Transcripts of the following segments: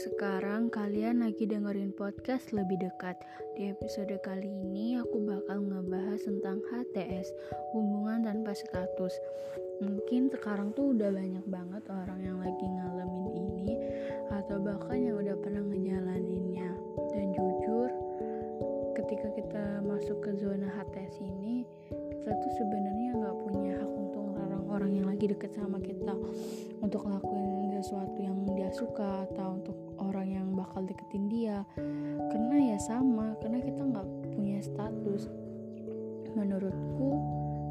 sekarang kalian lagi dengerin podcast lebih dekat. Di episode kali ini aku bakal ngebahas tentang HTS, hubungan tanpa status. Mungkin sekarang tuh udah banyak banget orang yang lagi ngalamin ini atau bahkan yang udah pernah ngejalaninnya. Dan jujur, ketika kita masuk ke zona HTS ini, kita tuh sebenarnya nggak punya hak untuk melarang orang yang lagi deket sama kita untuk ngelakuin sesuatu yang dia suka atau untuk orang yang bakal deketin dia. Karena ya sama karena kita nggak punya status. Menurutku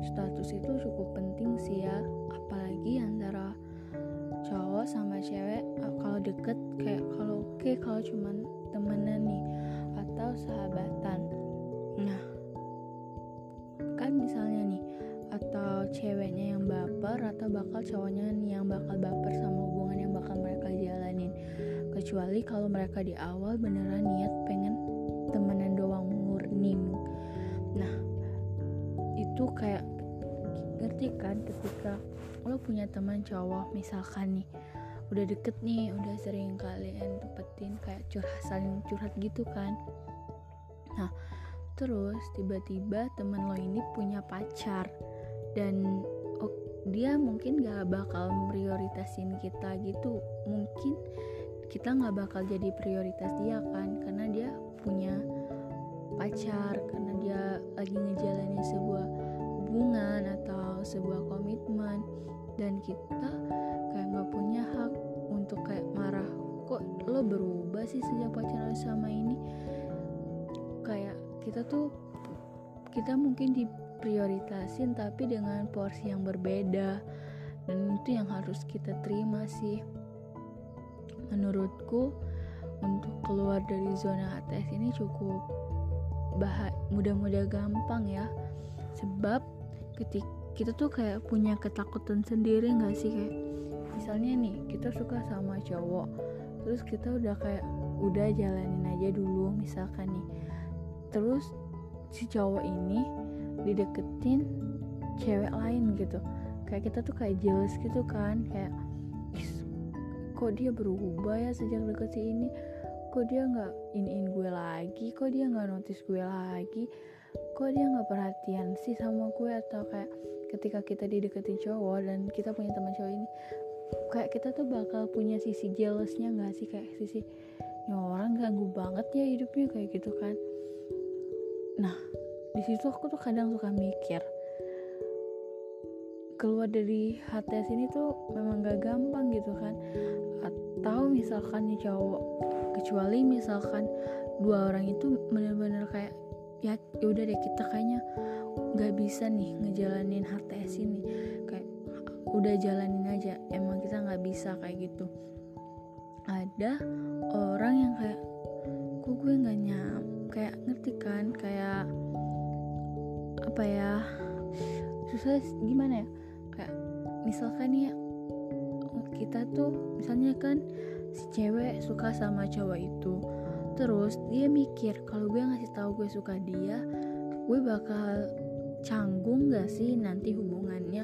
status itu cukup penting sih ya. Apalagi antara cowok sama cewek kalau deket kayak kalau oke okay, kalau cuman temenan nih atau sahabatan. Nah kan misalnya ceweknya yang baper atau bakal cowoknya yang bakal baper sama hubungan yang bakal mereka jalanin. Kecuali kalau mereka di awal beneran niat pengen temenan doang murni. Nah itu kayak ngerti kan ketika lo punya teman cowok misalkan nih udah deket nih udah sering kalian tepetin kayak curhat saling curhat gitu kan. Nah terus tiba-tiba temen lo ini punya pacar dan oh, dia mungkin gak bakal prioritasin kita gitu. Mungkin kita nggak bakal jadi prioritas dia kan karena dia punya pacar karena dia lagi ngejalanin sebuah hubungan atau sebuah komitmen. Dan kita kayak nggak punya hak untuk kayak marah kok lo berubah sih sejak pacaran sama ini? Kayak kita tuh kita mungkin di prioritasin tapi dengan porsi yang berbeda. Dan itu yang harus kita terima sih. Menurutku untuk keluar dari zona ATS ini cukup bah mudah-mudah gampang ya. Sebab ketika kita tuh kayak punya ketakutan sendiri nggak sih? Kayak misalnya nih kita suka sama cowok terus kita udah kayak udah jalanin aja dulu misalkan nih. Terus si cowok ini dideketin cewek lain gitu. Kayak kita tuh kayak jealous gitu kan kayak kok dia berubah ya sejak deket si ini? Kok dia nggak in gue lagi? Kok dia nggak notice gue lagi? Kok dia nggak perhatian sih sama gue? Atau kayak ketika kita dideketin cowok dan kita punya teman cowok ini kayak kita tuh bakal punya sisi jealousnya nggak sih? Kayak sisi orang ganggu banget ya hidupnya kayak gitu kan. Nah di situ aku tuh kadang suka mikir keluar dari HTS ini tuh memang gak gampang gitu kan. Atau misalkan nih cowok kecuali misalkan dua orang itu bener-bener kayak ya udah deh kita kayaknya nggak bisa nih ngejalanin HTS ini. Kayak udah jalanin aja emang kita nggak bisa kayak gitu. Ada orang yang kayak kok gue nggak apa ya susah gimana ya kayak misalkan ya kita tuh misalnya kan si cewek suka sama cowok itu terus dia mikir kalau gue ngasih tahu gue suka dia gue bakal canggung gak sih nanti hubungannya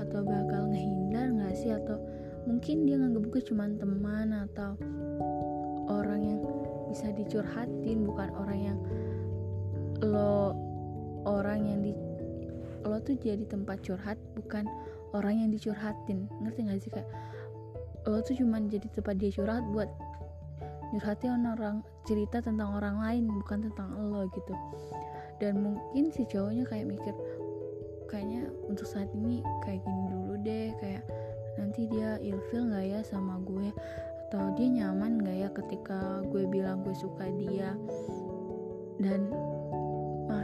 atau bakal ngehindar gak sih atau mungkin dia nganggep gue cuma teman atau orang yang bisa dicurhatin bukan orang yang lo orang yang di lo tuh jadi tempat curhat bukan orang yang dicurhatin. Ngerti gak sih kayak lo tuh cuman jadi tempat dia curhat buat nyurhatin orang cerita tentang orang lain bukan tentang lo gitu. Dan mungkin si cowoknya kayak mikir kayaknya untuk saat ini kayak gini dulu deh kayak nanti dia ilfil nggak ya sama gue? Atau dia nyaman nggak ya ketika gue bilang gue suka dia? Dan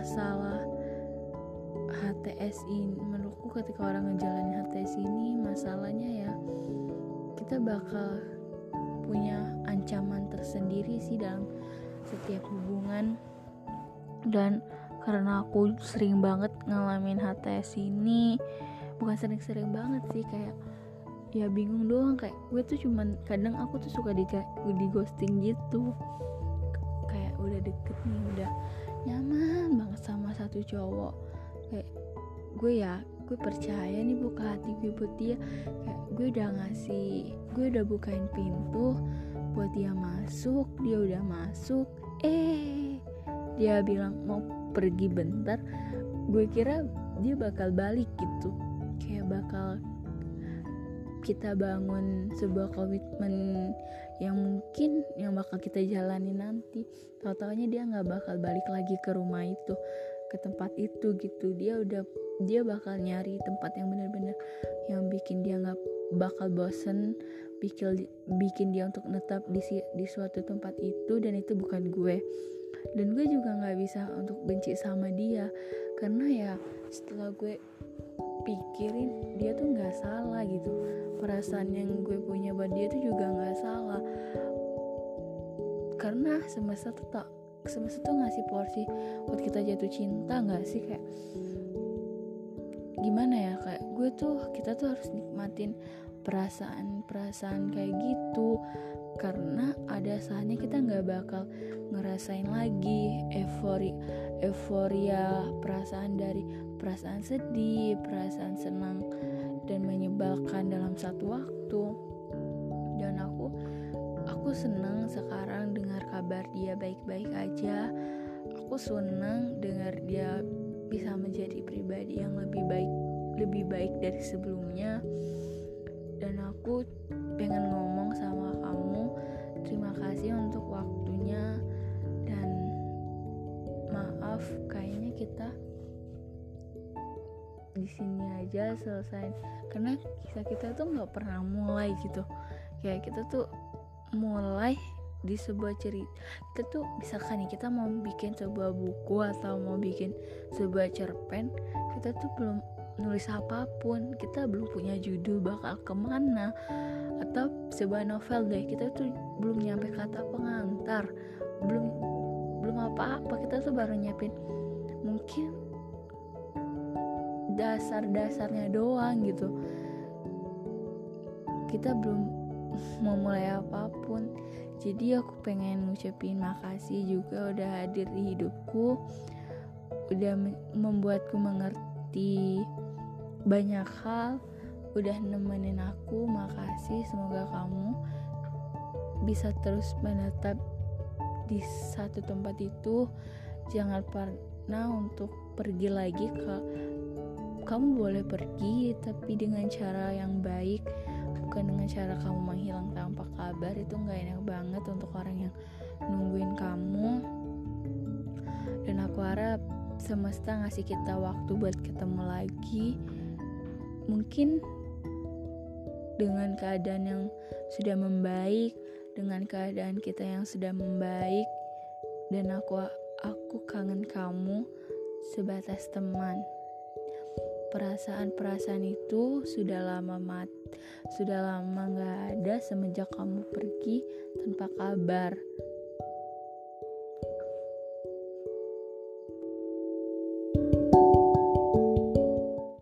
masalah HTS ini menurutku ketika orang ngejalanin HTS ini masalahnya ya kita bakal punya ancaman tersendiri sih dalam setiap hubungan. Dan karena aku sering banget ngalamin HTS ini bukan sering-sering banget sih kayak ya bingung doang kayak gue tuh cuman kadang aku tuh suka di, di ghosting gitu. Kayak udah deket nih udah nyaman banget sama satu cowok. Kayak gue ya gue percaya nih buka hati gue buat dia. Kayak gue udah ngasih gue udah bukain pintu buat dia masuk dia udah masuk eh dia bilang mau pergi bentar gue kira dia bakal balik gitu. Kayak bakal kita bangun sebuah komitmen yang mungkin yang bakal kita jalani nanti. Tahu taunya dia nggak bakal balik lagi ke rumah itu ke tempat itu gitu. Dia udah dia bakal nyari tempat yang benar-benar yang bikin dia nggak bakal bosen bikin bikin dia untuk netap di di suatu tempat itu dan itu bukan gue. Dan gue juga nggak bisa untuk benci sama dia karena ya setelah gue pikirin dia tuh nggak salah gitu. Perasaan yang gue punya buat dia tuh juga nggak salah. Karena semesta tuh tak semesta tuh ngasih porsi buat kita jatuh cinta nggak sih? Kayak gimana ya? Kayak gue tuh kita tuh harus nikmatin perasaan-perasaan kayak gitu. Karena ada saatnya kita nggak bakal ngerasain lagi euforia euforia perasaan dari perasaan sedih, perasaan senang dan menyebalkan dalam satu waktu. Dan aku aku senang sekarang dengar kabar dia baik-baik aja. Aku senang dengar dia bisa menjadi pribadi yang lebih baik lebih baik dari sebelumnya. Dan aku pengen ngomong sama kamu terima kasih untuk waktunya dan maaf kayaknya kita di sini aja selesai. Karena kisah kita tuh nggak pernah mulai gitu. Kayak kita tuh mulai di sebuah cerita kita tuh misalkan nih kita mau bikin sebuah buku atau mau bikin sebuah cerpen kita tuh belum nulis apa pun. Kita belum punya judul bakal ke mana. Atau sebuah novel deh kita tuh belum nyampe kata pengantar. Belum belum apa-apa kita tuh baru nyiapin. Mungkin dasar-dasarnya doang gitu. Kita belum memulai apa pun. Jadi aku pengen ngucapin makasih juga udah hadir di hidupku. Udah membuatku mengerti banyak hal. Udah nemenin aku makasih semoga kamu bisa terus menetap di satu tempat itu. Jangan pernah untuk pergi lagi ke kamu boleh pergi tapi dengan cara yang baik bukan dengan cara kamu menghilang tanpa kabar. Itu nggak enak banget untuk orang yang nungguin kamu. Dan aku harap semesta ngasih kita waktu buat ketemu lagi. Mungkin dengan keadaan yang sudah membaik dengan keadaan kita yang sudah membaik dan aku aku kangen kamu sebatas teman perasaan-perasaan itu sudah lama mat sudah lama gak ada semenjak kamu pergi tanpa kabar